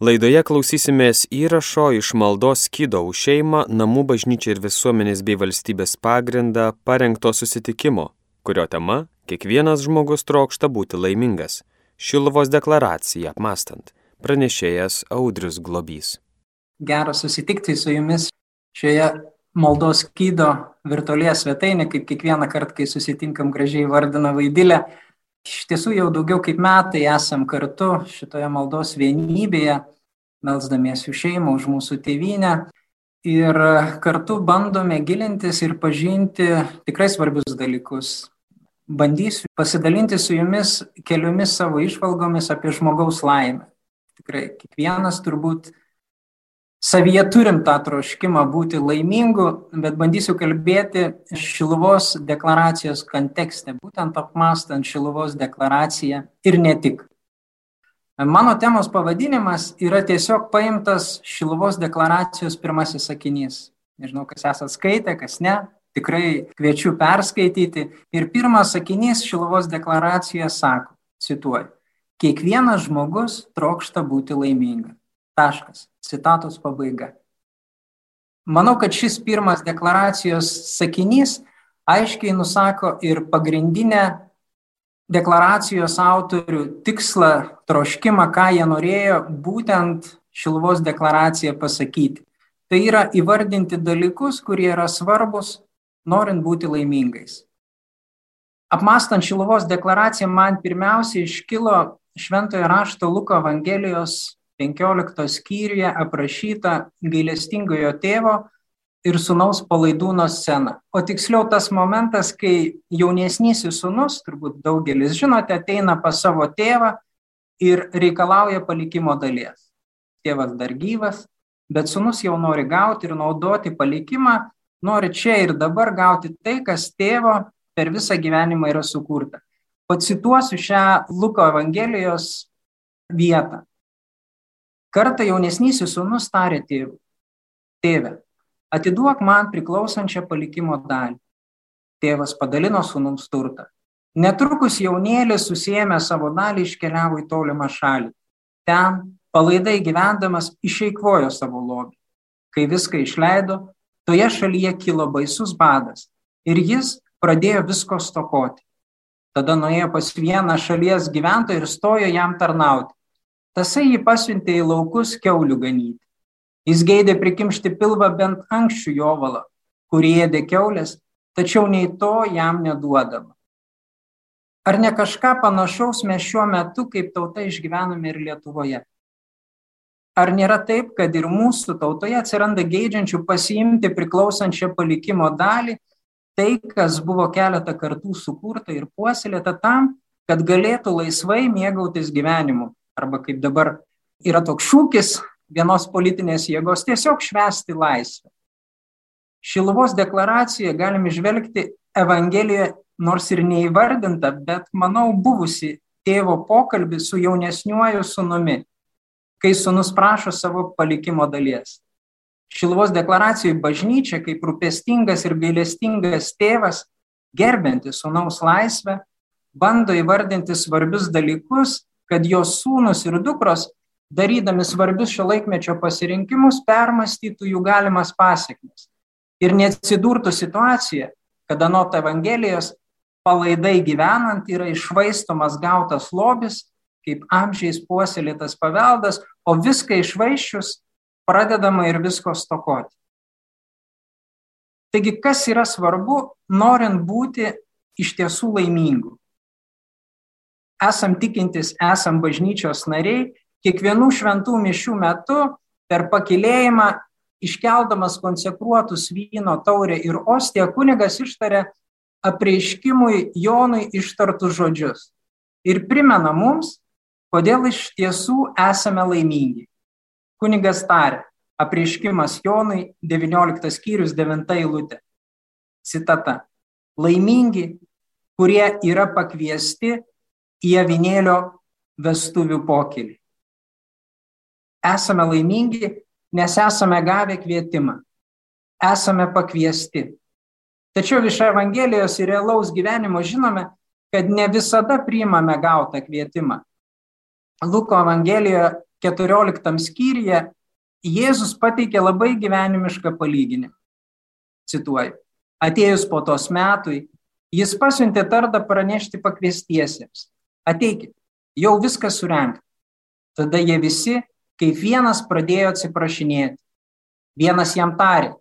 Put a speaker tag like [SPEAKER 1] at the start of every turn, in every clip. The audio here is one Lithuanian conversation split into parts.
[SPEAKER 1] Laidoje klausysimės įrašo iš maldos Kydo už šeimą, namų bažnyčią ir visuomenės bei valstybės pagrindą parengto susitikimo, kurio tema - kiekvienas žmogus trokšta būti laimingas. Šiluvos deklaracija apmastant. Pranešėjas Audrius Globys.
[SPEAKER 2] Gera susitikti su jumis šioje maldos Kydo virtualėje svetainė, kaip kiekvieną kartą, kai susitinkam gražiai vardina vaidilę Iš tiesų jau daugiau kaip metai esam kartu šitoje maldos vienybėje, melzdamiesi už šeimą, už mūsų tėvynę ir kartu bandome gilintis ir pažinti tikrai svarbius dalykus. Bandysiu pasidalinti su jumis keliomis savo išvalgomis apie žmogaus laimę. Tikrai kiekvienas turbūt savyje turim tą troškimą būti laimingu, bet bandysiu kalbėti Šiluvos deklaracijos kontekste, būtent apmastant Šiluvos deklaraciją ir ne tik. Mano temos pavadinimas yra tiesiog paimtas Šiluvos deklaracijos pirmasis sakinys. Nežinau, kas esate skaitę, kas ne, tikrai kviečiu perskaityti. Ir pirmas sakinys Šiluvos deklaracijoje sako, cituoju, kiekvienas žmogus trokšta būti laimingas. Taškas. Citatos pabaiga. Manau, kad šis pirmas deklaracijos sakinys aiškiai nusako ir pagrindinę deklaracijos autorių tikslą, troškimą, ką jie norėjo būtent Šilvos deklaraciją pasakyti. Tai yra įvardinti dalykus, kurie yra svarbus, norint būti laimingais. Apmastant Šilvos deklaraciją, man pirmiausia iškilo Šventojo rašto Luko Evangelijos 15 skyriuje aprašyta gailestingojo tėvo ir sunaus palaidūno scena. O tiksliau tas momentas, kai jaunesnysis sunus, turbūt daugelis žinote, ateina pas savo tėvą ir reikalauja palikimo dalies. Tėvas dar gyvas, bet sunus jau nori gauti ir naudoti palikimą, nori čia ir dabar gauti tai, kas tėvo per visą gyvenimą yra sukurta. Pacituosiu šią Luko Evangelijos vietą. Kartą jaunesnysis sūnus tarė tėvui, tėve, atiduok man priklausančią palikimo dalį. Tėvas padalino sūnums turtą. Netrukus jaunėlis susijėmė savo dalį iškeliavo į tolimą šalį. Ten, palaidai gyvendamas, išeikvojo savo lobį. Kai viską išleido, toje šalyje kilo baisus badas ir jis pradėjo visko stokoti. Tada nuėjo pas vieną šalies gyventoją ir stojo jam tarnauti. Tasai jį pasiuntė į laukus keulių ganyti. Jis geidė prikimšti pilvą bent anksčių jovalą, kurį ėdė keulės, tačiau nei to jam neduodama. Ar ne kažką panašaus mes šiuo metu kaip tauta išgyvename ir Lietuvoje? Ar nėra taip, kad ir mūsų tautoje atsiranda geidžiančių pasiimti priklausančią palikimo dalį, tai, kas buvo keletą kartų sukurta ir puoselėta tam, kad galėtų laisvai mėgautis gyvenimu, arba kaip dabar yra toks šūkis vienos politinės jėgos tiesiog švesti laisvę. Šiluvos deklaracijoje galim išvelgti Evangelijoje, nors ir neįvardinta, bet manau buvusi tėvo pokalbį su jaunesniuoju sunumi, kai sunus prašo savo palikimo dalies. Šilvos deklaracijai bažnyčia kaip rūpestingas ir gailestingas tėvas, gerbintis sunaus laisvę, bando įvardinti svarbius dalykus kad jos sūnus ir dukros, darydami svarbius šio laikmečio pasirinkimus, permastytų jų galimas pasiekmes. Ir neatsidurtų situacija, kada nuo Evangelijos palaidai gyvenant yra išvaistomas gautas lobis, kaip amžiais puoselėtas paveldas, o viską išvaiščius pradedama ir visko stokoti. Taigi, kas yra svarbu, norint būti iš tiesų laimingu? Esam tikintys, esam bažnyčios nariai, kiekvienų šventų mišių metu per pakilėjimą iškeldamas konsekruotus vyno taurę ir ostiją, kunigas ištarė apreiškimui Jonui ištartus žodžius ir primena mums, kodėl iš tiesų esame laimingi. Kunigas tarė, apreiškimas Jonui 19 skyrius 9 eilutė. Citata. Laimingi, kurie yra pakviesti į avinėlio vestuvių pokylį. Esame laimingi, nes esame gavę kvietimą. Esame pakviesti. Tačiau iš Evangelijos ir realaus gyvenimo žinome, kad ne visada priimame gautą kvietimą. Luko Evangelijoje 14 skyriuje Jėzus pateikė labai gyvenimišką palyginimą. Cituoju. Atėjus po tos metui, jis pasiuntė tardą pranešti pakviestiesiems. Ateikit, jau viskas surenkta. Tada jie visi, kaip vienas, pradėjo atsiprašinėti. Vienas jam tarė,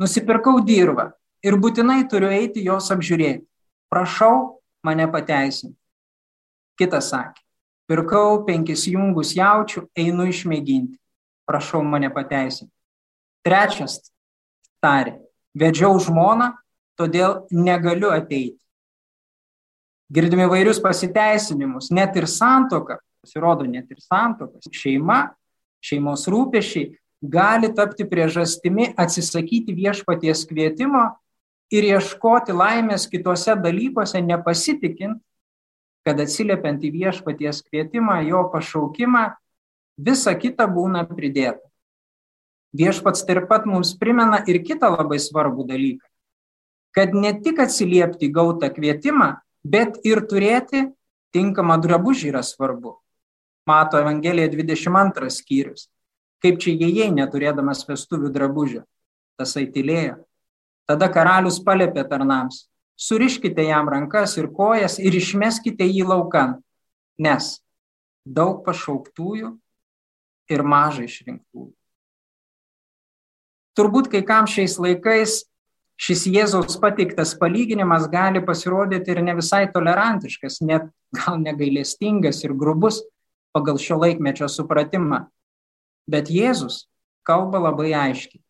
[SPEAKER 2] nusipirkau dirbą ir būtinai turiu eiti jos apžiūrėti. Prašau mane pateisinti. Kitas sakė, pirkau penkis jungus jaučių, einu išmėginti. Prašau mane pateisinti. Trečias tarė, vedžiau žmoną, todėl negaliu ateiti. Girdime vairius pasiteisinimus, net ir santoka, pasirodo, net ir santoka, šeima, šeimos rūpešiai gali tapti priežastimi atsisakyti viešpaties kvietimo ir ieškoti laimės kitose dalykuose, nepasitikint, kad atsiliepiant į viešpaties kvietimą, jo pašaukimą, visa kita būna pridėta. Viešpats taip pat mums primena ir kitą labai svarbų dalyką, kad ne tik atsiliepti gautą kvietimą, bet ir turėti tinkamą drabužį yra svarbu. Mato Evangelija 22 skyrius. Kaip čia jėjai neturėdamas vestuvių drabužio. Tasai tylėjo. Tada karalius palėpė tarnams. Suriškite jam rankas ir kojas ir išmeskite jį laukan, nes daug pašauktųjų ir mažai išrinktųjų. Turbūt kai kam šiais laikais šis Jėzaus pateiktas palyginimas gali pasirodyti ir ne visai tolerantiškas, net gal negailestingas ir grubus pagal šio laikmečio supratimą. Bet Jėzus kalba labai aiškiai,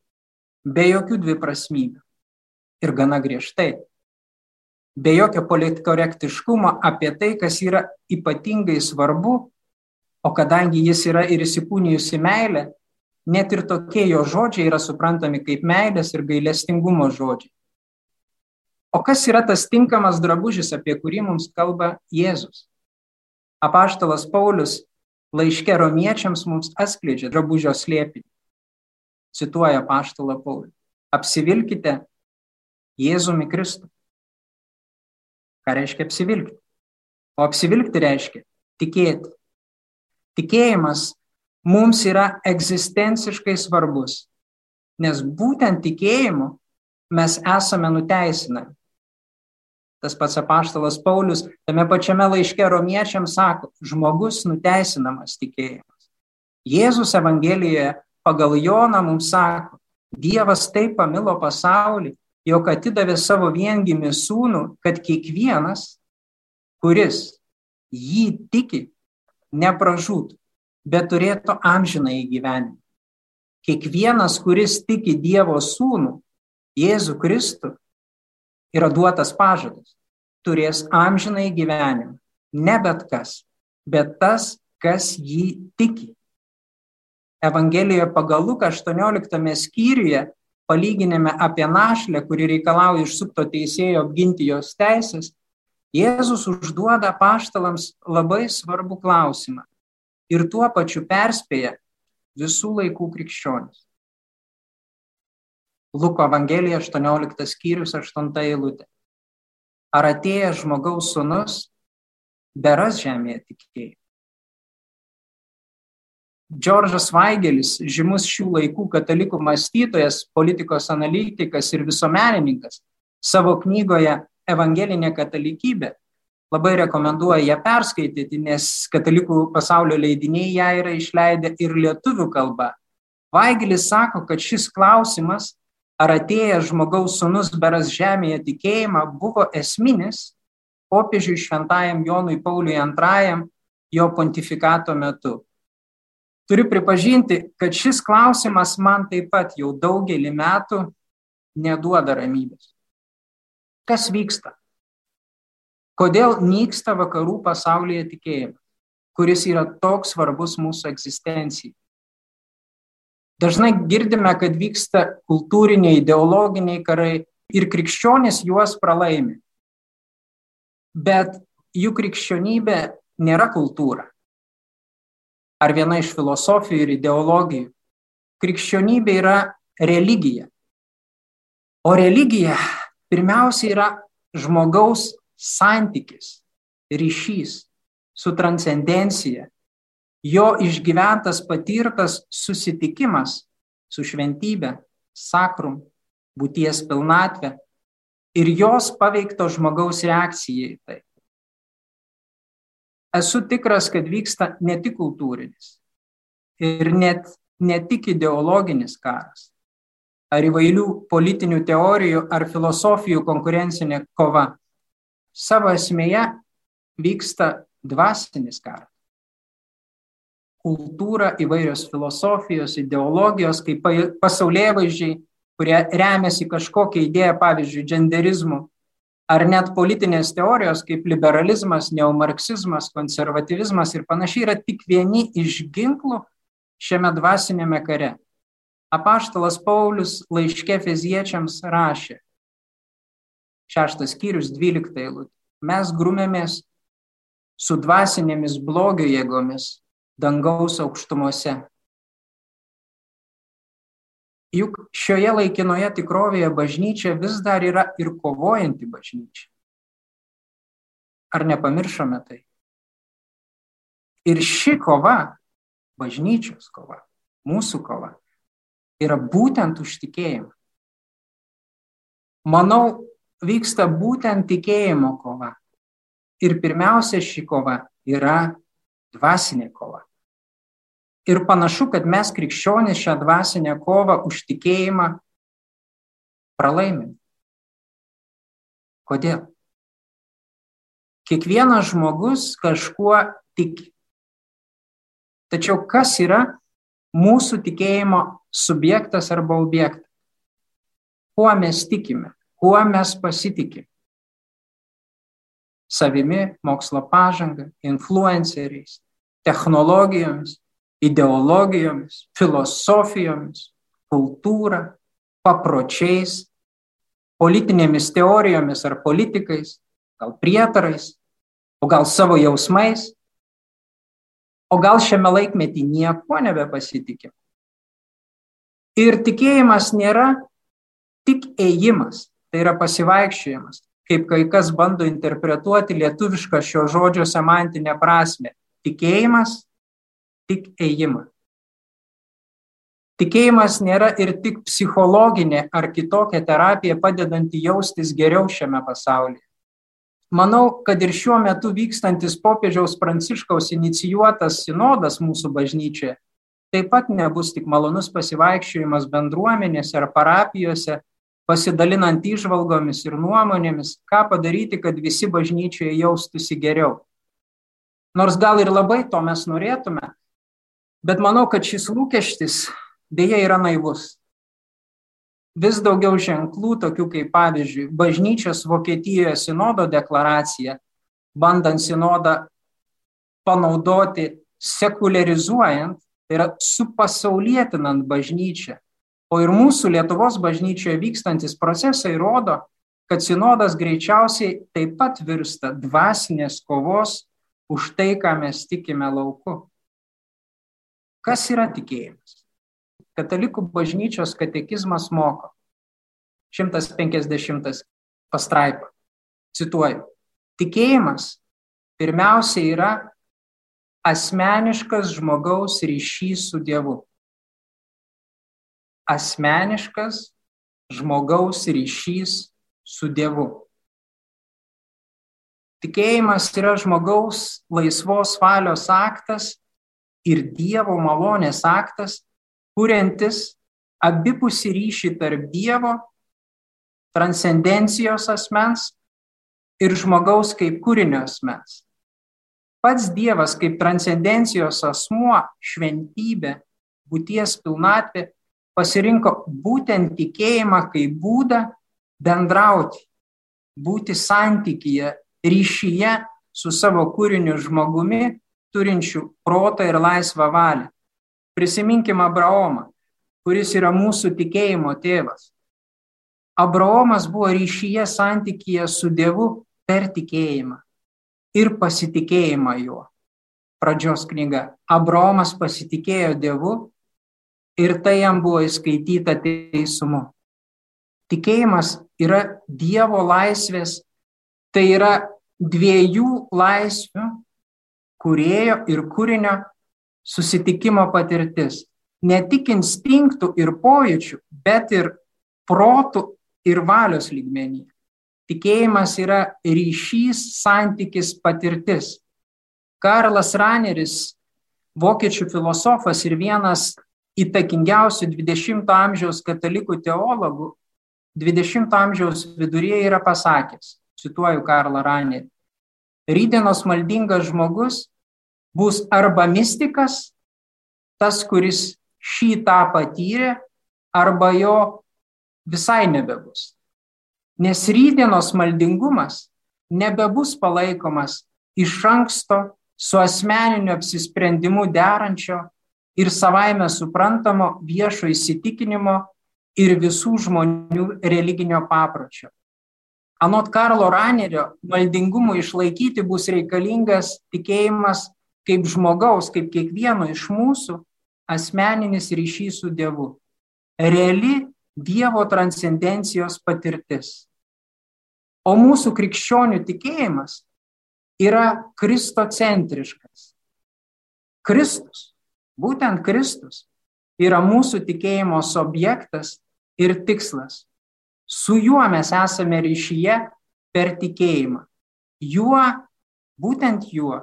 [SPEAKER 2] be jokių dviprasmybių ir gana griežtai, be jokio politkorektiškumo apie tai, kas yra ypatingai svarbu, o kadangi jis yra ir įsikūnijusi meilė, net ir tokie jo žodžiai yra suprantami kaip meilės ir gailestingumo žodžiai. O kas yra tas tinkamas drabužis, apie kurį mums kalba Jėzus? Apaštalas Paulius laiške romiečiams mums atskleidžia drabužio slėpinį. Cituoja apaštalą Paulių. Apsivilkite Jėzumi Kristų. Ką reiškia apsivilkti? O apsivilkti reiškia tikėti. Tikėjimas mums yra egzistenciškai svarbus, nes būtent tikėjimu mes esame nuteisinami. Tas pats apaštalas Paulius tame pačiame laiške romiečiams sako, žmogus nuteisinamas tikėjimas. Jėzus Evangelijoje pagal Joną mums sako, Dievas taip pamilo pasaulį, jog atidavė savo viengimį sūnų, kad kiekvienas, kuris jį tiki, nepražūtų, bet turėtų amžiną įgyvenimą. Kiekvienas, kuris tiki Dievo sūnų, Jėzų Kristų, yra duotas pažadas, turės amžiną įgyvenimą. Ne bet kas, bet tas, kas jį tiki. Evangelijoje pagal Luką 18 skyriuje palyginime apie našlę, kuri reikalauja išsukto teisėjo apginti jos teisės, Jėzus užduoda paštalams labai svarbų klausimą ir tuo pačiu perspėja visų laikų krikščionis. Luko Evangelija 18 skyrius 8 eilutė. Ar atėjęs žmogaus sunus beras žemėje tikėjimą? Džordžas Vaigelis, žymus šių laikų katalikų mąstytojas, politikos analitikas ir visuomenininkas, savo knygoje Evangelinė katalikybė labai rekomenduoju ją perskaityti, nes katalikų pasaulio leidiniai ją yra išleidę ir lietuvių kalba. Vaigelis sako, kad šis klausimas, ar atėjęs žmogaus sunus beras žemėje tikėjimą, buvo esminis popiežiui šventajam Jonui Pauliui II jo pontifikato metu. Turiu pripažinti, kad šis klausimas man taip pat jau daugelį metų neduoda ramybės. Kas vyksta? Kodėl nyksta vakarų pasaulyje tikėjimas, kuris yra toks svarbus mūsų egzistencijai? Dažnai girdime, kad vyksta kultūriniai, ideologiniai karai ir krikščionis juos pralaimi. Bet jų krikščionybė nėra kultūra ar viena iš filosofijų ir ideologijų. Krikščionybė yra religija. O religija pirmiausia yra žmogaus santykis, ryšys su transcendencija, jo išgyventas patirtas susitikimas su šventybė, sakrum, būties pilnatvė ir jos paveikto žmogaus reakcija į tai. Esu tikras, kad vyksta ne tik kultūrinis ir net ne tik ideologinis karas, ar įvairių politinių teorijų ar filosofijų konkurencinė kova. Savo esmėje vyksta dvasinis karas. Kultūra, įvairios filosofijos, ideologijos, kaip pasaulyje vaizdžiai, kurie remiasi kažkokią idėją, pavyzdžiui, genderizmu, ar net politinės teorijos kaip liberalizmas, neomarksizmas, konservatyvizmas ir panašiai yra tik vieni iš ginklų šiame dvasinėme kare. Apaštalas Paulius laiške feziečiams rašė, šeštas skyrius, dvylikta eilutė, mes grumėmės su dvasinėmis blogio jėgomis dangaus aukštumose. Juk šioje laikinoje tikrovėje bažnyčia vis dar yra ir kovojanti bažnyčia. Ar nepamiršome tai? Ir ši kova, bažnyčios kova, mūsų kova, yra būtent už tikėjimą. Manau, vyksta būtent tikėjimo kova. Ir pirmiausia, ši kova yra dvasinė kova. Ir panašu, kad mes krikščionys šią dvasinę kovą už tikėjimą pralaimim. Kodėl? Kiekvienas žmogus kažkuo tiki. Tačiau kas yra mūsų tikėjimo subjektas arba objektas? Kuo mes tikime? Kuo mes pasitikime? Savimi, mokslo pažanga, influenceriais, technologijomis, ideologijomis, filosofijomis, kultūra, papročiais, politinėmis teorijomis ar politikais, gal prietarais, o gal savo jausmais, o gal šiame laikmetį nieko nebepasitikim. Ir tikėjimas nėra tik ėjimas, tai yra pasivaikščiojimas, kaip kai kas bando interpretuoti lietuvišką šio žodžio semantinę prasme. Tikėjimas tik ėjimą. Tikėjimas nėra ir tik psichologinė ar kitokia terapija padedanti jaustis geriau šiame pasaulyje. Manau, kad ir šiuo metu vykstantis popiežiaus pranciškaus inicijuotas sinodas mūsų bažnyčioje taip pat nebus tik malonus pasivaikščiojimas bendruomenėse ar parapijose, pasidalinant išvalgomis ir nuomonėmis, ką padaryti, kad visi bažnyčioje jaustųsi geriau. Nors gal ir labai to mes norėtume, Bet manau, kad šis lūkestis dėja yra naivus. Vis daugiau ženklų, tokių kaip pavyzdžiui, bažnyčios Vokietijoje sinodo deklaracija, bandant sinodą panaudoti sekularizuojant, tai yra supasaulietinant bažnyčią. O ir mūsų Lietuvos bažnyčioje vykstantis procesai rodo, kad sinodas greičiausiai taip pat virsta dvasinės kovos už tai, ką mes tikime lauku. Kas yra tikėjimas? Katalikų bažnyčios katekizmas moko. 150 pastraipa. Cituoju. Tikėjimas pirmiausia yra asmeniškas žmogaus ryšys su Dievu. Asmeniškas žmogaus ryšys su Dievu. Tikėjimas yra žmogaus laisvos valios aktas ir Dievo malonės aktas, kuriantis abipusį ryšį tarp Dievo, transcendencijos asmens ir žmogaus kaip kūrinio asmens. Pats Dievas kaip transcendencijos asmuo, šventybė, būties pilnatvė pasirinko būtent tikėjimą kaip būdą bendrauti, būti santykyje, ryšyje su savo kūriniu žmogumi turinčių protą ir laisvą valią. Prisiminkim Abraomą, kuris yra mūsų tikėjimo tėvas. Abraomas buvo ryšyje santykyje su Dievu per tikėjimą ir pasitikėjimą juo. Pradžios knyga. Abraomas pasitikėjo Dievu ir tai jam buvo įskaityta teisumu. Tikėjimas yra Dievo laisvės, tai yra dviejų laisvių kurėjo ir kūrinio susitikimo patirtis. Ne tik instinktų ir pojūčių, bet ir protų ir valios lygmenį. Tikėjimas yra ryšys, santykis, patirtis. Karlas Raneris, vokiečių filosofas ir vienas įtakingiausių 20-ojo amžiaus katalikų teologų, 20-ojo amžiaus viduryje yra pasakęs, cituoju Karlą Ranerį, rydienos maldingas žmogus bus arba mystikas, tas, kuris šį tą patyrė, arba jo visai nebebus. Nes rydienos maldingumas nebebus palaikomas iš anksto su asmeniniu apsisprendimu derančio ir savaime suprantamo viešo įsitikinimo ir visų žmonių religinio papročio. Anot Karlo Ranerio, maldingumui išlaikyti bus reikalingas tikėjimas kaip žmogaus, kaip kiekvieno iš mūsų asmeninis ryšys su Dievu. Reali Dievo transcendencijos patirtis. O mūsų krikščionių tikėjimas yra kristocentriškas. Kristus, būtent Kristus, yra mūsų tikėjimo objektas ir tikslas. Su juo mes esame ryšyje per tikėjimą. Juo, būtent juo,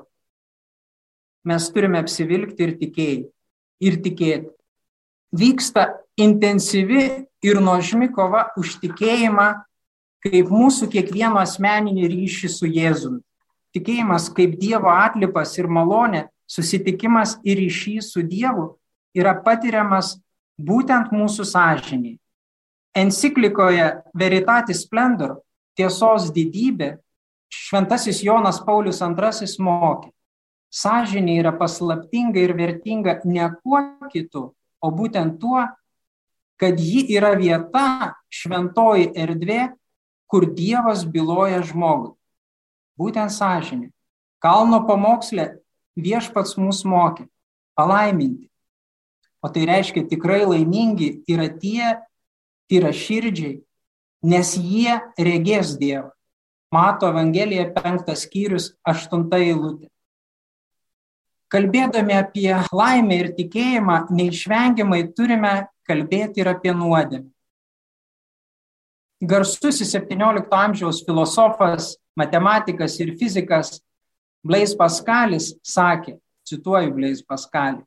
[SPEAKER 2] mes turime apsivilkti ir tikėjai, ir tikėti. Vyksta intensyvi ir nuožmi kova už tikėjimą kaip mūsų kiekvieno asmeninį ryšį su Jėzumi. Tikėjimas kaip Dievo atlipas ir malonė, susitikimas ir ryšys su Dievu yra patiriamas būtent mūsų sąžiniai. Enciklikoje Veritatis Splendor tiesos didybė šventasis Jonas Paulius II mokė. Sąžinė yra paslaptinga ir vertinga ne kuo kitu, o būtent tuo, kad ji yra vieta, šventoji erdvė, kur Dievas byloja žmogui. Būtent sąžinė. Kalno pamokslė viešpats mus mokė palaiminti. O tai reiškia tikrai laimingi yra tie, yra širdžiai, nes jie regės Dievą. Mato Evangelija penktas skyrius, aštunta eilutė. Kalbėdami apie laimę ir tikėjimą, neišvengiamai turime kalbėti ir apie nuodėmę. Garsusis 17 amžiaus filosofas, matematikas ir fizikas Blaise Pascalis sakė, cituoju Blaise Pascalį,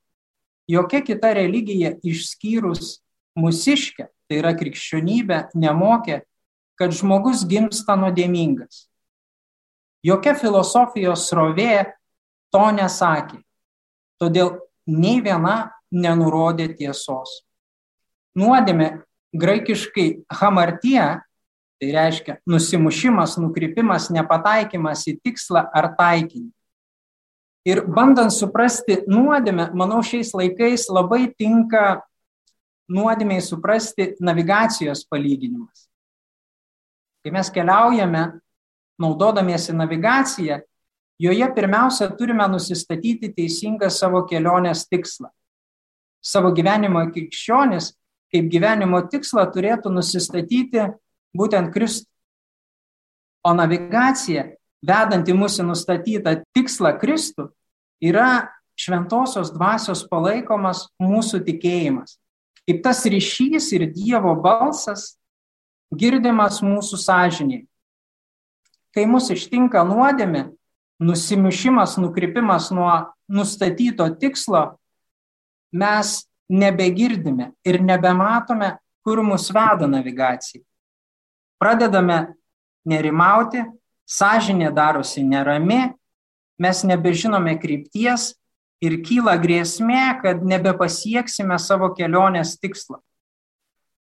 [SPEAKER 2] jokia kita religija išskyrus mūsiškę tai yra krikščionybė, nemokė, kad žmogus gimsta nuodėmingas. Jokia filosofijos srovė to nesakė. Todėl nei viena nenurodė tiesos. Nuodėmė graikiškai hamartija, tai reiškia nusimušimas, nukrypimas, nepataikymas į tikslą ar taikinį. Ir bandant suprasti nuodėmę, manau, šiais laikais labai tinka nuodėmiai suprasti navigacijos palyginimas. Kai mes keliaujame, naudodamiesi navigaciją, joje pirmiausia turime nusistatyti teisingą savo kelionės tikslą. Savo gyvenimo krikščionis kaip gyvenimo tikslą turėtų nusistatyti būtent Kristų. O navigacija, vedanti mūsų nustatytą tikslą Kristų, yra šventosios dvasios palaikomas mūsų tikėjimas kaip tas ryšys ir Dievo balsas girdimas mūsų sąžiniai. Kai mus ištinka nuodėmė, nusimišimas, nukrypimas nuo nustatyto tikslo, mes nebegirdime ir nebematome, kur mus veda navigacija. Pradedame nerimauti, sąžinė darosi nerami, mes nebežinome krypties ir kyla grėsmė, kad nebepasieksime savo kelionės tikslo.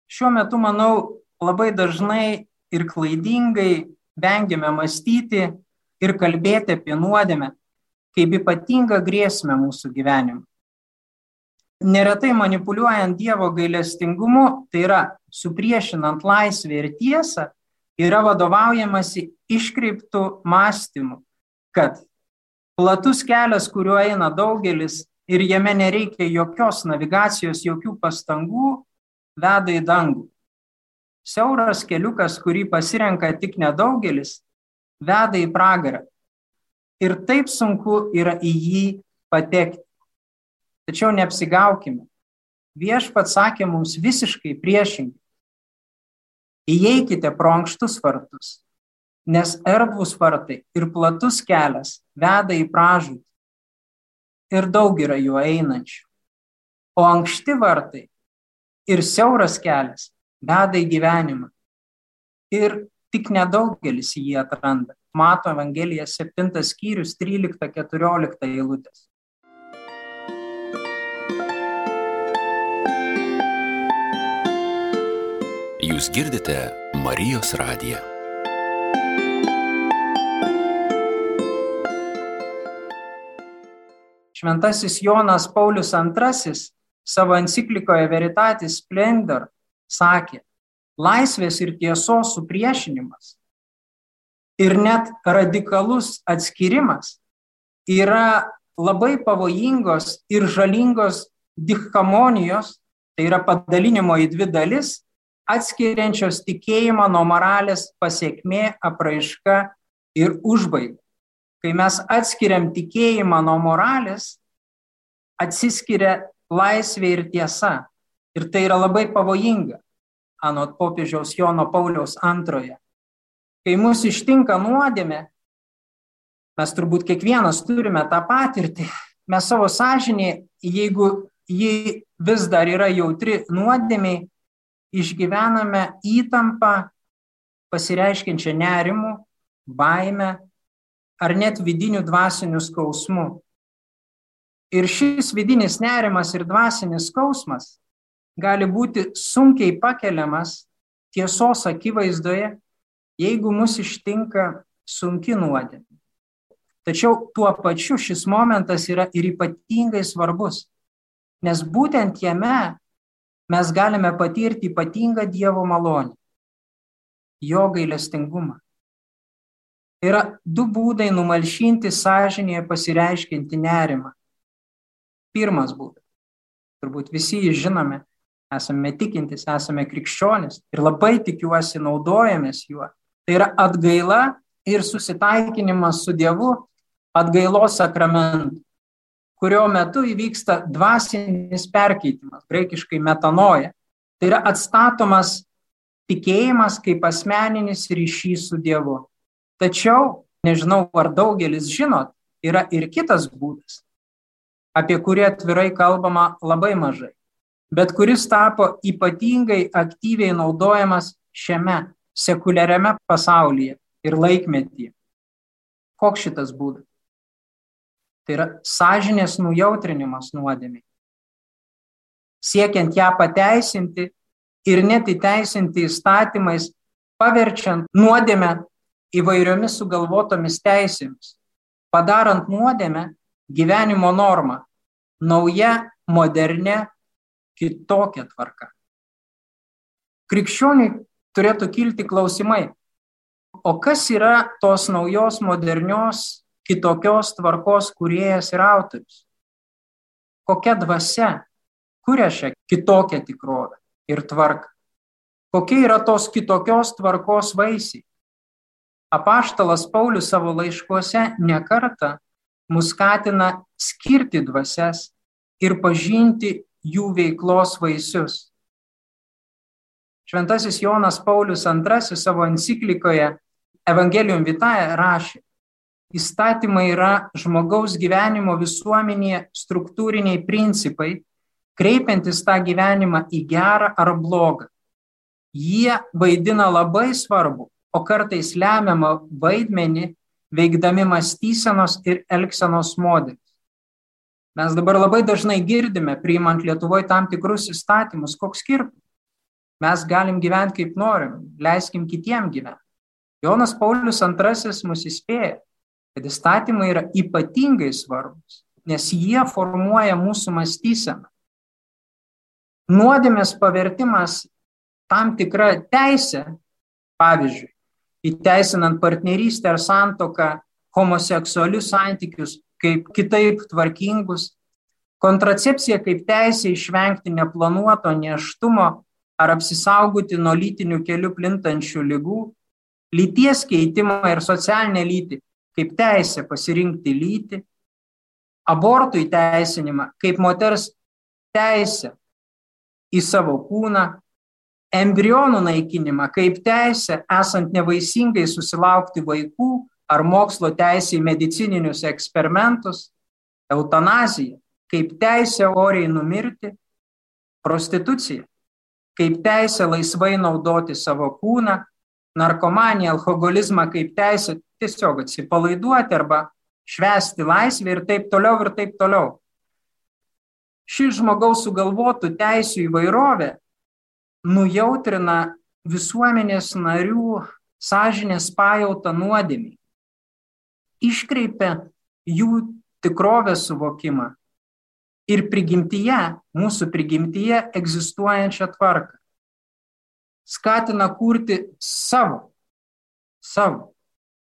[SPEAKER 2] Šiuo metu, manau, labai dažnai ir klaidingai vengiame mąstyti ir kalbėti apie nuodėmę kaip ypatingą grėsmę mūsų gyvenimui. Neretai manipuliuojant Dievo gailestingumu, tai yra supriešinant laisvę ir tiesą, yra vadovaujamasi iškreiptų mąstymų, kad platus kelias, kuriuo eina daugelis ir jame nereikia jokios navigacijos, jokių pastangų, veda į dangų. Siauras keliukas, kurį pasirenka tik nedaugelis, veda į pragarą. Ir taip sunku yra į jį patekti. Tačiau neapsigaukime. Viešpat sakė mums visiškai priešingai. Įeikite pro ankštus vartus, nes erdvus vartai ir platus kelias veda į pražūtį. Ir daug yra juo einančių. O ankšti vartai ir siauras kelias veda į gyvenimą. Ir tik nedaugelis jį atranda. Mato Evangelija 7 skyrius 13-14 eilutės.
[SPEAKER 3] Jūs girdite Marijos radiją.
[SPEAKER 2] Šventasis Jonas Paulius II savo enciklikoje Veritatis Splendor sakė, laisvės ir tiesos supriešinimas ir net radikalus atskirimas yra labai pavojingos ir žalingos dichamonijos, tai yra padalinimo į dvi dalis, atskiriančios tikėjimą nuo moralės pasiekmė, apraiška ir užbaiga. Kai mes atskiriam tikėjimą nuo moralės, atsiskiria laisvė ir tiesa. Ir tai yra labai pavojinga, anot popiežiaus Jono Pauliaus antroje. Kai mus ištinka nuodėmė, mes turbūt kiekvienas turime tą patirtį, mes savo sąžinį, jeigu ji vis dar yra jautri nuodėmiai, išgyvename įtampą pasireiškiančią nerimų, baimę ar net vidinių dvasinių skausmų. Ir šis vidinis nerimas ir dvasinis skausmas gali būti sunkiai pakeliamas tiesos akivaizdoje, jeigu mus ištinka sunki nuodėmė. Tačiau tuo pačiu šis momentas yra ir ypatingai svarbus, nes būtent jame mes galime patirti ypatingą Dievo malonę, jo gailestingumą. Yra du būdai numalšinti sąžinėje pasireiškinti nerimą. Pirmas būdas. Turbūt visi jį žinome, esame tikintis, esame krikščionis ir labai tikiuosi naudojamės juo. Tai yra atgaila ir susitaikinimas su Dievu atgailos sakramentu kurio metu įvyksta dvasinis perkeitimas, graikiškai metanoja. Tai yra atstatomas tikėjimas kaip asmeninis ryšys su Dievu. Tačiau, nežinau, ar daugelis žinot, yra ir kitas būdas, apie kurį atvirai kalbama labai mažai, bet kuris tapo ypatingai aktyviai naudojamas šiame sekuliariame pasaulyje ir laikmetyje. Koks šitas būdas? Tai yra sąžinės nujautrinimas nuodėmiai. Siekiant ją pateisinti ir net įteisinti įstatymais, paverčiant nuodėmę įvairiomis sugalvotomis teisėmis, padarant nuodėmę gyvenimo normą, nauja, modernė, kitokia tvarka. Krikščioniui turėtų kilti klausimai, o kas yra tos naujos modernios kitokios tvarkos kuriejas ir autorius. Kokia dvasia kuria šią kitokią tikrovę ir tvarką. Kokie yra tos kitokios tvarkos vaisiai. Apaštalas Paulius savo laiškuose nekarta mus skatina skirti dvasias ir pažinti jų veiklos vaisius. Šventasis Jonas Paulius II savo enciklikoje Evangelium Vitae rašė, Įstatymai yra žmogaus gyvenimo visuomenėje struktūriniai principai, kreipiantis tą gyvenimą į gerą ar blogą. Jie vaidina labai svarbu, o kartais lemiamą vaidmenį veikdami mąstysenos ir elgsenos modelius. Mes dabar labai dažnai girdime, priimant Lietuvoje tam tikrus įstatymus, koks skirtumas. Mes galim gyventi kaip norim, leiskim kitiem gyventi. Jonas Paulius II mus įspėja, kad įstatymai yra ypatingai svarbus, nes jie formuoja mūsų mąstyseną. Nuodėmės pavertimas tam tikra teisė, pavyzdžiui, įteisinant partnerystę ar santoką, homoseksualius santykius kaip kitaip tvarkingus, kontracepcija kaip teisė išvengti neplanuoto neštumo ar apsisaugoti nuo lytinių kelių plintančių lygų, lyties keitimą ir socialinę lytį kaip teisė pasirinkti lytį, abortų įteisinimą kaip moters teisę į savo kūną, embrionų naikinimą kaip teisę esant nevaisingai susilaukti vaikų ar mokslo teisę į medicininius eksperimentus, eutanaziją kaip teisę oriai numirti, prostitucija kaip teisę laisvai naudoti savo kūną, narkomaniją, alkoholizmą kaip teisę tiesiog atsipalaiduoti arba švesti laisvę ir taip toliau ir taip toliau. Ši žmogaus sugalvotų teisų įvairovė nujautrina visuomenės narių sąžinės pajautą nuodėmį, iškreipia jų tikrovės suvokimą ir prigimtyje, mūsų prigimtyje egzistuojančią tvarką. Skatina kurti savo, savo,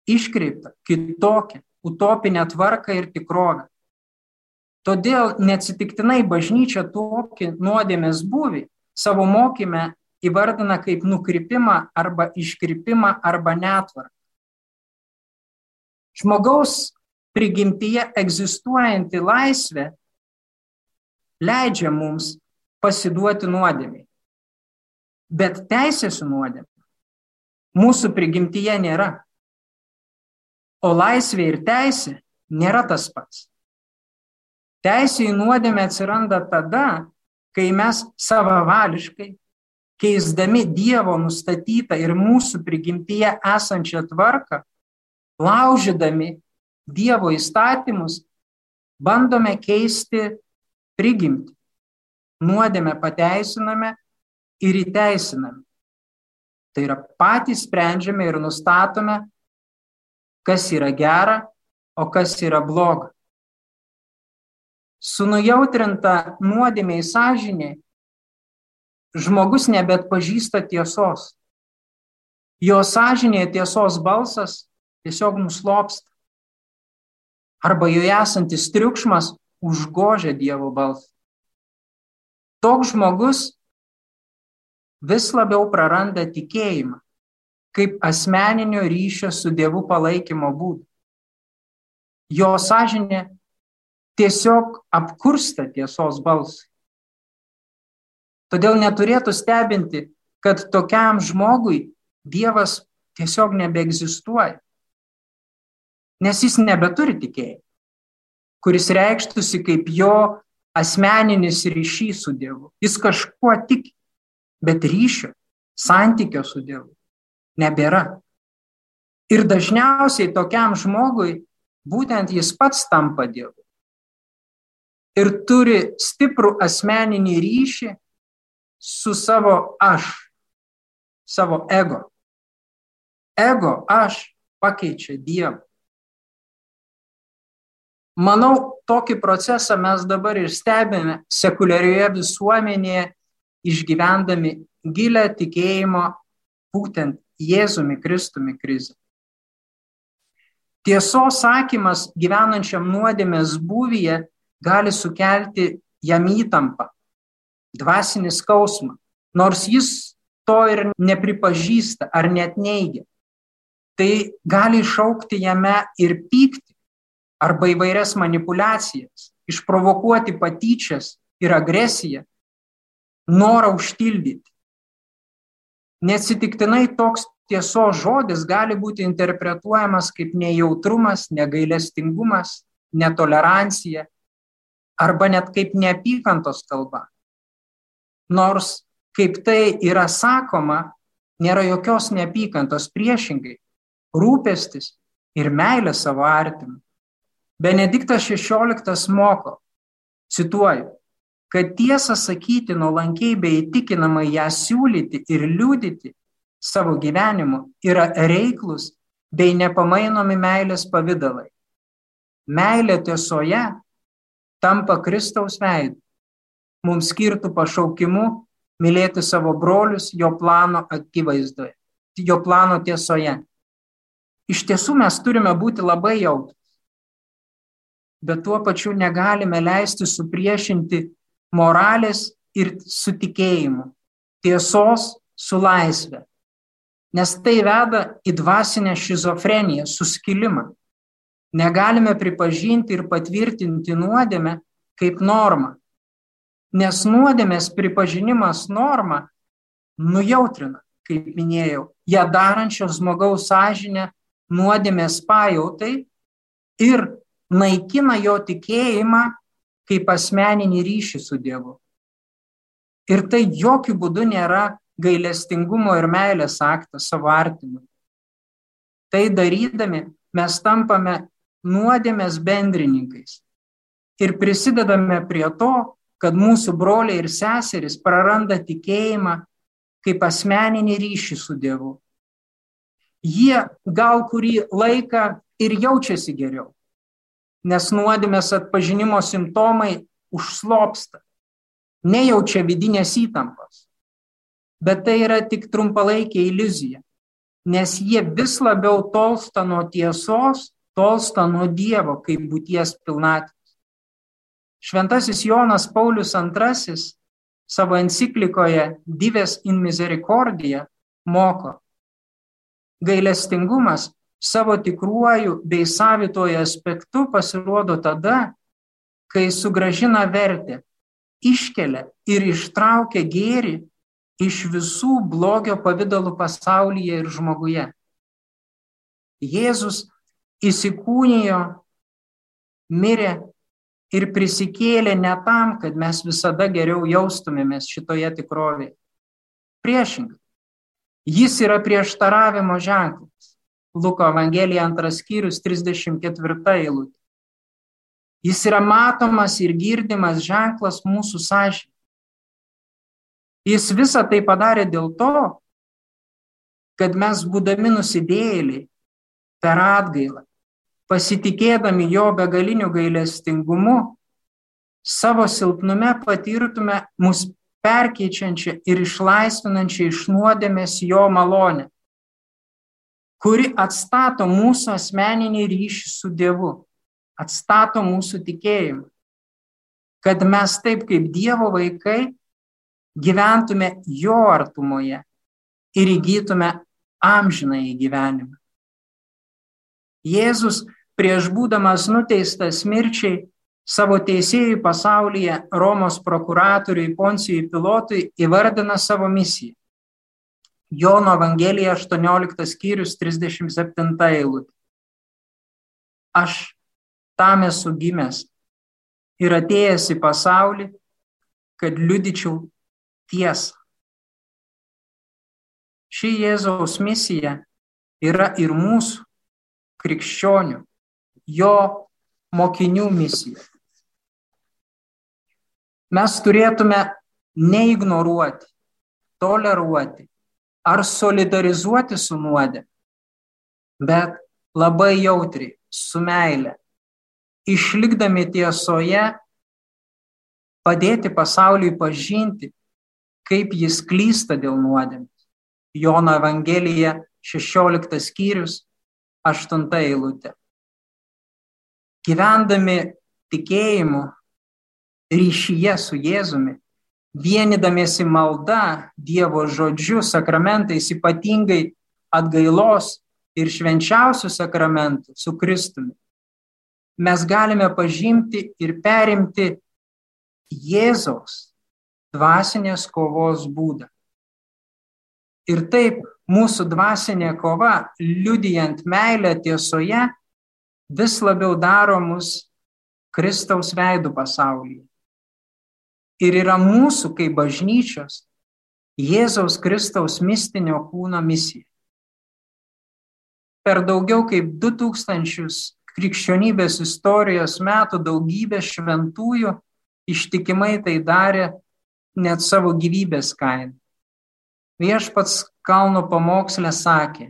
[SPEAKER 2] iškreiptą, kitokią, utopinę tvarką ir tikrovę. Todėl neatsitiktinai bažnyčia tokį nuodėmės būvį savo mokymę įvardina kaip nukrypimą arba iškrypimą arba netvarką. Žmogaus prigimtyje egzistuojanti laisvė leidžia mums pasiduoti nuodėmiai. Bet teisės nuodėmė mūsų prigimtyje nėra. O laisvė ir teisė nėra tas pats. Teisė į nuodėmę atsiranda tada, kai mes savavališkai, keisdami Dievo nustatytą ir mūsų prigimtyje esančią tvarką, laužydami Dievo įstatymus, bandome keisti prigimtį. Nuodėmę pateisiname ir įteisiname. Tai yra patys sprendžiame ir nustatome, kas yra gera, o kas yra bloga. Su nujautrinta nuodėmiai sąžinė žmogus nebet pažįsta tiesos. Jo sąžinėje tiesos balsas tiesiog nuslopsta. Arba joje esantis triukšmas užgožia Dievo balsą. Toks žmogus vis labiau praranda tikėjimą kaip asmeninio ryšio su Dievu palaikymo būdą. Jo sąžinė tiesiog apkursta tiesos balsai. Todėl neturėtų stebinti, kad tokiam žmogui Dievas tiesiog nebeegzistuoja, nes jis nebeturi tikėjimo kuris reikštųsi kaip jo asmeninis ryšys su Dievu. Jis kažkuo tik, bet ryšio, santykio su Dievu nebėra. Ir dažniausiai tokiam žmogui būtent jis pats tampa Dievu. Ir turi stiprų asmeninį ryšį su savo aš, savo ego. Ego aš pakeičia Dievą. Manau, tokį procesą mes dabar ir stebime sekuliarioje visuomenėje, išgyvendami gilę tikėjimo būtent Jėzumi Kristumi krizę. Tiesos sakymas gyvenančiam nuodėmės būvyje gali sukelti jam įtampą, dvasinį skausmą, nors jis to ir nepripažįsta ar net neigia. Tai gali išaukti jame ir pyktį arba įvairias manipulacijas, išprovokuoti patyčias ir agresiją, norą užtildyti. Neatsitiktinai toks tiesos žodis gali būti interpretuojamas kaip nejautrumas, negailestingumas, netolerancija arba net kaip neapykantos kalba. Nors, kaip tai yra sakoma, nėra jokios neapykantos priešingai, rūpestis ir meilė savo artimui Benediktas XVI moko, cituoju, kad tiesą sakyti nuolankiai bei įtikinamai ją siūlyti ir liūdyti savo gyvenimu yra reiklus bei nepamainomi meilės pavydalai. Meilė tiesoje tampa Kristaus veidu, mums skirtų pašaukimu mylėti savo brolius jo plano akivaizdoje, jo plano tiesoje. Iš tiesų mes turime būti labai jautrus bet tuo pačiu negalime leisti supriešinti moralės ir su tikėjimu, tiesos su laisvė. Nes tai veda į dvasinę šizofreniją, suskilimą. negalime pripažinti ir patvirtinti nuodėmę kaip normą. Nes nuodėmės pripažinimas norma nujautrina, kaip minėjau, ją darančio žmogaus sąžinę nuodėmės pajautai ir naikina jo tikėjimą kaip asmeninį ryšį su Dievu. Ir tai jokių būdų nėra gailestingumo ir meilės aktas savo artimui. Tai darydami mes tampame nuodėmės bendrininkais ir prisidedame prie to, kad mūsų broliai ir seserys praranda tikėjimą kaip asmeninį ryšį su Dievu. Jie gal kurį laiką ir jaučiasi geriau, nes nuodėmės atpažinimo simptomai užslopsta nejaučia vidinės įtampos. Bet tai yra tik trumpalaikė iliuzija, nes jie vis labiau tolsta nuo tiesos, tolsta nuo Dievo kaip būties pilnatvės. Šventasis Jonas Paulius II savo enciklikoje Dives in Misericordia moko, gailestingumas savo tikruoju bei savitoju aspektu pasirodo tada, kai sugražina vertę iškelia ir ištraukia gėrį iš visų blogio pavydalų pasaulyje ir žmoguje. Jėzus įsikūnijo, mirė ir prisikėlė ne tam, kad mes visada geriau jaustumėmės šitoje tikrovėje. Priešingai, jis yra prieštaravimo ženklas. Luko Evangelija antras skyrius 34 eilutė. Jis yra matomas ir girdimas ženklas mūsų sąžinė. Jis visą tai padarė dėl to, kad mes būdami nusidėjėliai per atgailą, pasitikėdami jo begaliniu gailestingumu, savo silpnume patirtume mus perkeičiančią ir išlaisvinančią iš nuodėmės jo malonę, kuri atstato mūsų asmeninį ryšį su Dievu atstato mūsų tikėjimą. Kad mes taip kaip Dievo vaikai gyventume jo artumoje ir įgytume amžiną į gyvenimą. Jėzus prieš būdamas nuteistas mirčiai savo teisėjų pasaulyje Romos prokuratoriui Poncijui Pilotui įvardina savo misiją. Jono Evangelija 18 skyrius 37 eilutė. Aš tam esu gimęs ir atėjęs į pasaulį, kad liudyčiau tiesą. Ši Jėzaus misija yra ir mūsų krikščionių, jo mokinių misija. Mes turėtume neignoruoti, toleruoti ar solidarizuoti su nuodė, bet labai jautriai, su meile išlikdami tiesoje, padėti pasauliui pažinti, kaip jis klysta dėl nuodėmės. Jono Evangelija 16 skyrius 8 eilutė. Gyvendami tikėjimu ryšyje su Jėzumi, vienydamiesi malda, Dievo žodžiu, sakramentais, ypatingai atgailos ir švenčiausių sakramentų su Kristumi, mes galime pažinti ir perimti Jėzaus dvasinės kovos būdą. Ir taip mūsų dvasinė kova, liudijant meilę tiesoje, vis labiau daro mus Kristaus veidų pasaulyje. Ir yra mūsų kaip bažnyčios Jėzaus Kristaus mistinio kūno misija. Per daugiau kaip 2000 krikščionybės istorijos metų daugybė šventųjų ištikimai tai darė net savo gyvybės kainą. Viešpats kalno pamokslė sakė,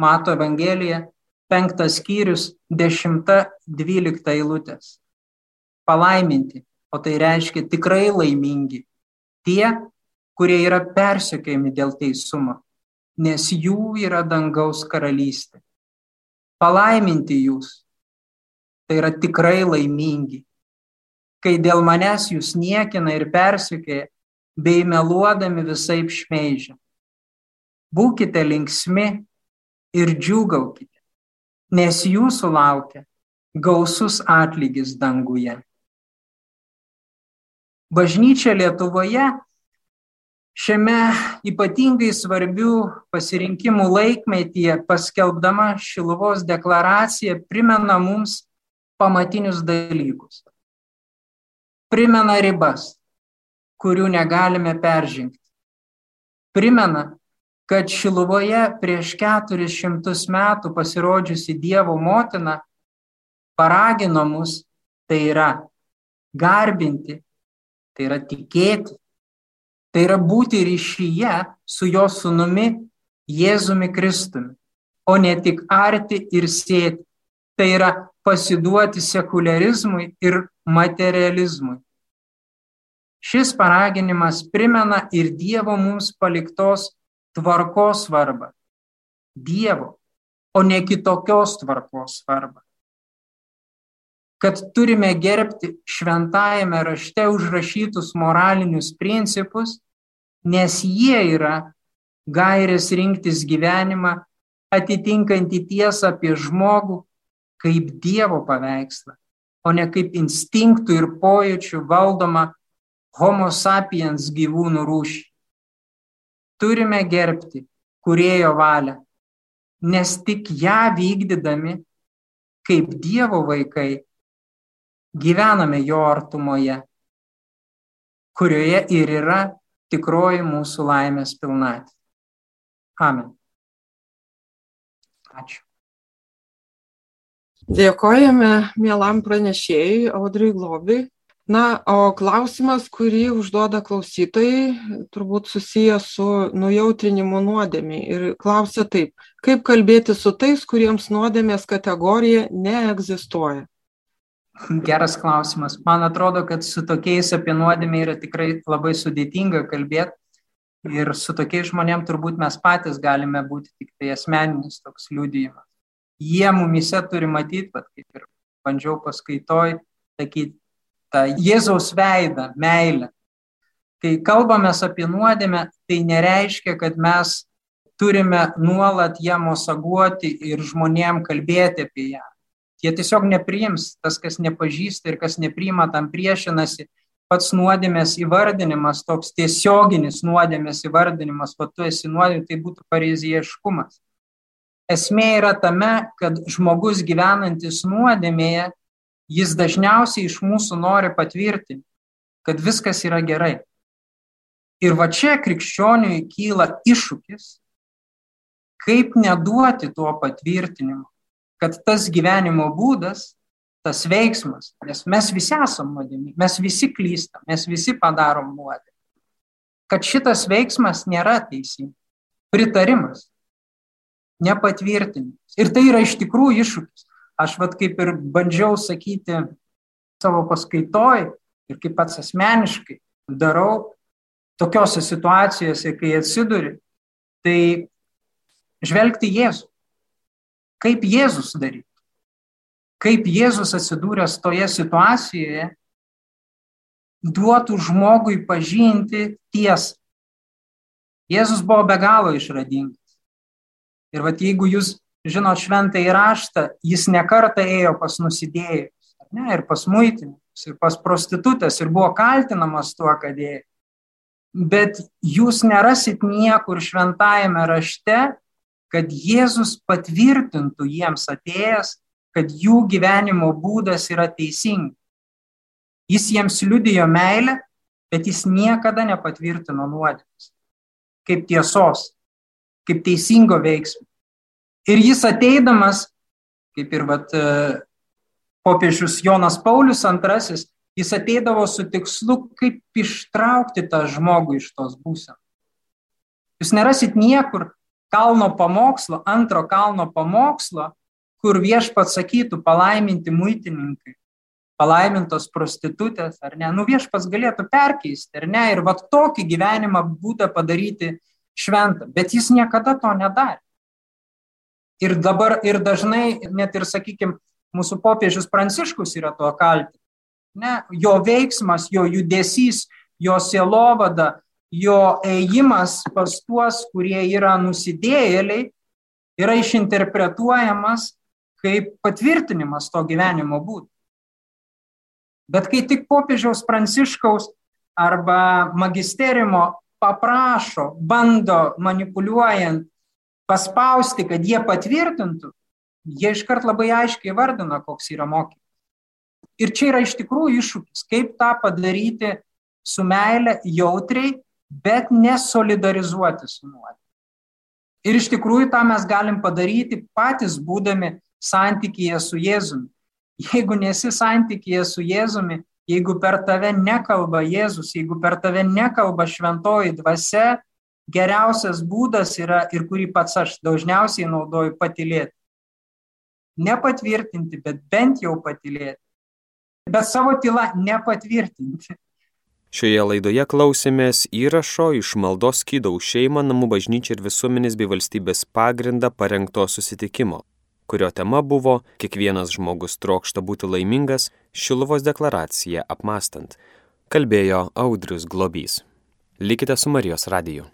[SPEAKER 2] Mato Evangelija, penktas skyrius, dešimta, dvylikta eilutės. Palaiminti, o tai reiškia tikrai laimingi, tie, kurie yra persekiojami dėl teisumo, nes jų yra dangaus karalystė. Palaiminti jūs, tai yra tikrai laimingi. Kai dėl manęs jūs niekina ir persikėja, bei meluodami visai šmeižia. Būkite linksmi ir džiūgaukite, nes jūsų laukia gausus atlygis danguje. Bažnyčia Lietuvoje šiame ypatingai svarbių pasirinkimų laikmetyje paskelbdama Šiluvos deklaraciją primena mums pamatinius dalykus. Primena ribas, kurių negalime peržengti. Primena, kad Šiluvoje prieš keturis šimtus metų pasirodžiusi Dievo motina paragino mus, tai yra garbinti, tai yra tikėti, tai yra būti ryšyje su jo sunumi Jėzumi Kristumi, o ne tik arti ir sėti. Tai yra pasiduoti sekularizmui ir materializmui. Šis paraginimas primena ir Dievo mums paliktos tvarkos svarbą. Dievo, o ne kitokios tvarkos svarbą. Kad turime gerbti šventajame rašte užrašytus moralinius principus, nes jie yra gairės rinktis gyvenimą atitinkantį tiesą apie žmogų kaip Dievo paveikslą, o ne kaip instinktų ir pojūčių valdoma homo sapiens gyvūnų rūšį. Turime gerbti kurėjo valią, nes tik ją vykdydami, kaip Dievo vaikai, gyvename jo artumoje, kurioje ir yra tikroji mūsų laimės pilnatvė. Amen. Ačiū.
[SPEAKER 4] Dėkojame mielam pranešėjui Audriui Globiui Na, o klausimas, kurį užduoda klausytojai, turbūt susijęs su nujautrinimu nuodėmį. Ir klausia taip, kaip kalbėti su tais, kuriems nuodėmės kategorija neegzistuoja?
[SPEAKER 2] Geras klausimas. Man atrodo, kad su tokiais apie nuodėmę yra tikrai labai sudėtinga kalbėti. Ir su tokiais žmonėm turbūt mes patys galime būti tik tai asmeninis toks liudijimas. Jie mumise turi matyti, bet kaip ir bandžiau paskaitoj, sakyti, tą Jėzaus veidą, meilę. Kai kalbame apie nuodėmę, tai nereiškia, kad mes turime nuolat ją mosaguoti ir žmonėm kalbėti apie ją. Jie tiesiog nepriims, tas, kas nepažįsta ir kas nepriima, tam priešinasi. Pats nuodėmės įvardinimas, toks tiesioginis nuodėmės įvardinimas, o tu esi nuodėmė, tai būtų pariziešiškumas. Esmė yra tame, kad žmogus gyvenantis nuodėmėje jis dažniausiai iš mūsų nori patvirtinti, kad viskas yra gerai. Ir va čia krikščioniui kyla iššūkis, kaip neduoti tuo patvirtinimu, kad tas gyvenimo būdas, tas veiksmas, nes mes visi esam nuodėmi, mes visi klystam, mes visi padarom nuodėmį, kad šitas veiksmas nėra teisingas, pritarimas, nepatvirtinimas. Ir tai yra iš tikrųjų iššūkis aš vat kaip ir bandžiau sakyti savo paskaitoj ir kaip pats asmeniškai darau tokiose situacijose, kai atsiduri, tai žvelgti Jėzų. Kaip Jėzus darytų. Kaip Jėzus atsidūręs toje situacijoje duotų žmogui pažinti tiesą. Jėzus buvo be galo išradingas. Ir vat jeigu jūs žinot šventą įraštą, jis nekarta ėjo pas nusidėjus, ne, ir pas muitininkus, ir pas prostitutės, ir buvo kaltinamas tuo, kad ėjo. Bet jūs nerasit niekur šventajame rašte, kad Jėzus patvirtintų jiems atėjęs, kad jų gyvenimo būdas yra teisingas. Jis jiems liudijo meilę, bet jis niekada nepatvirtino nuodėmės. Kaip tiesos, kaip teisingo veiksmo. Ir jis ateidamas, kaip ir vat, e, popiežius Jonas Paulius II, jis ateidavo su tikslu, kaip ištraukti tą žmogų iš tos būsenos. Jūs nerasit niekur kalno pamokslo, antro kalno pamokslo, kur viešpat sakytų palaiminti muitininkai, palaimintos prostitutės, ar ne, nu viešpas galėtų perkeisti, ar ne, ir va tokį gyvenimą būtų padaryti šventą, bet jis niekada to nedarė. Ir dabar ir dažnai, net ir, sakykime, mūsų popiežius Pranciškus yra tuo kalti. Ne, jo veiksmas, jo judesys, jo sielovada, jo ėjimas pas tuos, kurie yra nusidėjėliai, yra išinterpretuojamas kaip patvirtinimas to gyvenimo būdų. Bet kai tik popiežiaus pranciškaus arba magisterimo paprašo, bando manipuliuojant, paspausti, kad jie patvirtintų, jie iškart labai aiškiai vardina, koks yra mokymas. Ir čia yra iš tikrųjų iššūkis, kaip tą padaryti su meile jautriai, bet nesolidarizuoti su nuodėme. Ir iš tikrųjų tą mes galim padaryti patys būdami santykėje su Jėzumi. Jeigu nesi santykėje su Jėzumi, jeigu per tave nekalba Jėzus, jeigu per tave nekalba šventoji dvasia, geriausias būdas yra ir kurį pats aš dažniausiai naudoju patilėti. Nepatvirtinti, bet bent jau patilėti. Bet savo tylą nepatvirtinti.
[SPEAKER 1] Šioje laidoje klausėmės įrašo iš maldos skydau šeimą, namų bažnyčią ir visuomenės bei valstybės pagrindą parengto susitikimo, kurio tema buvo Kiekvienas žmogus trokšta būti laimingas, Šiluvos deklaracija apmastant, kalbėjo Audrius Globys. Likite su Marijos radiju.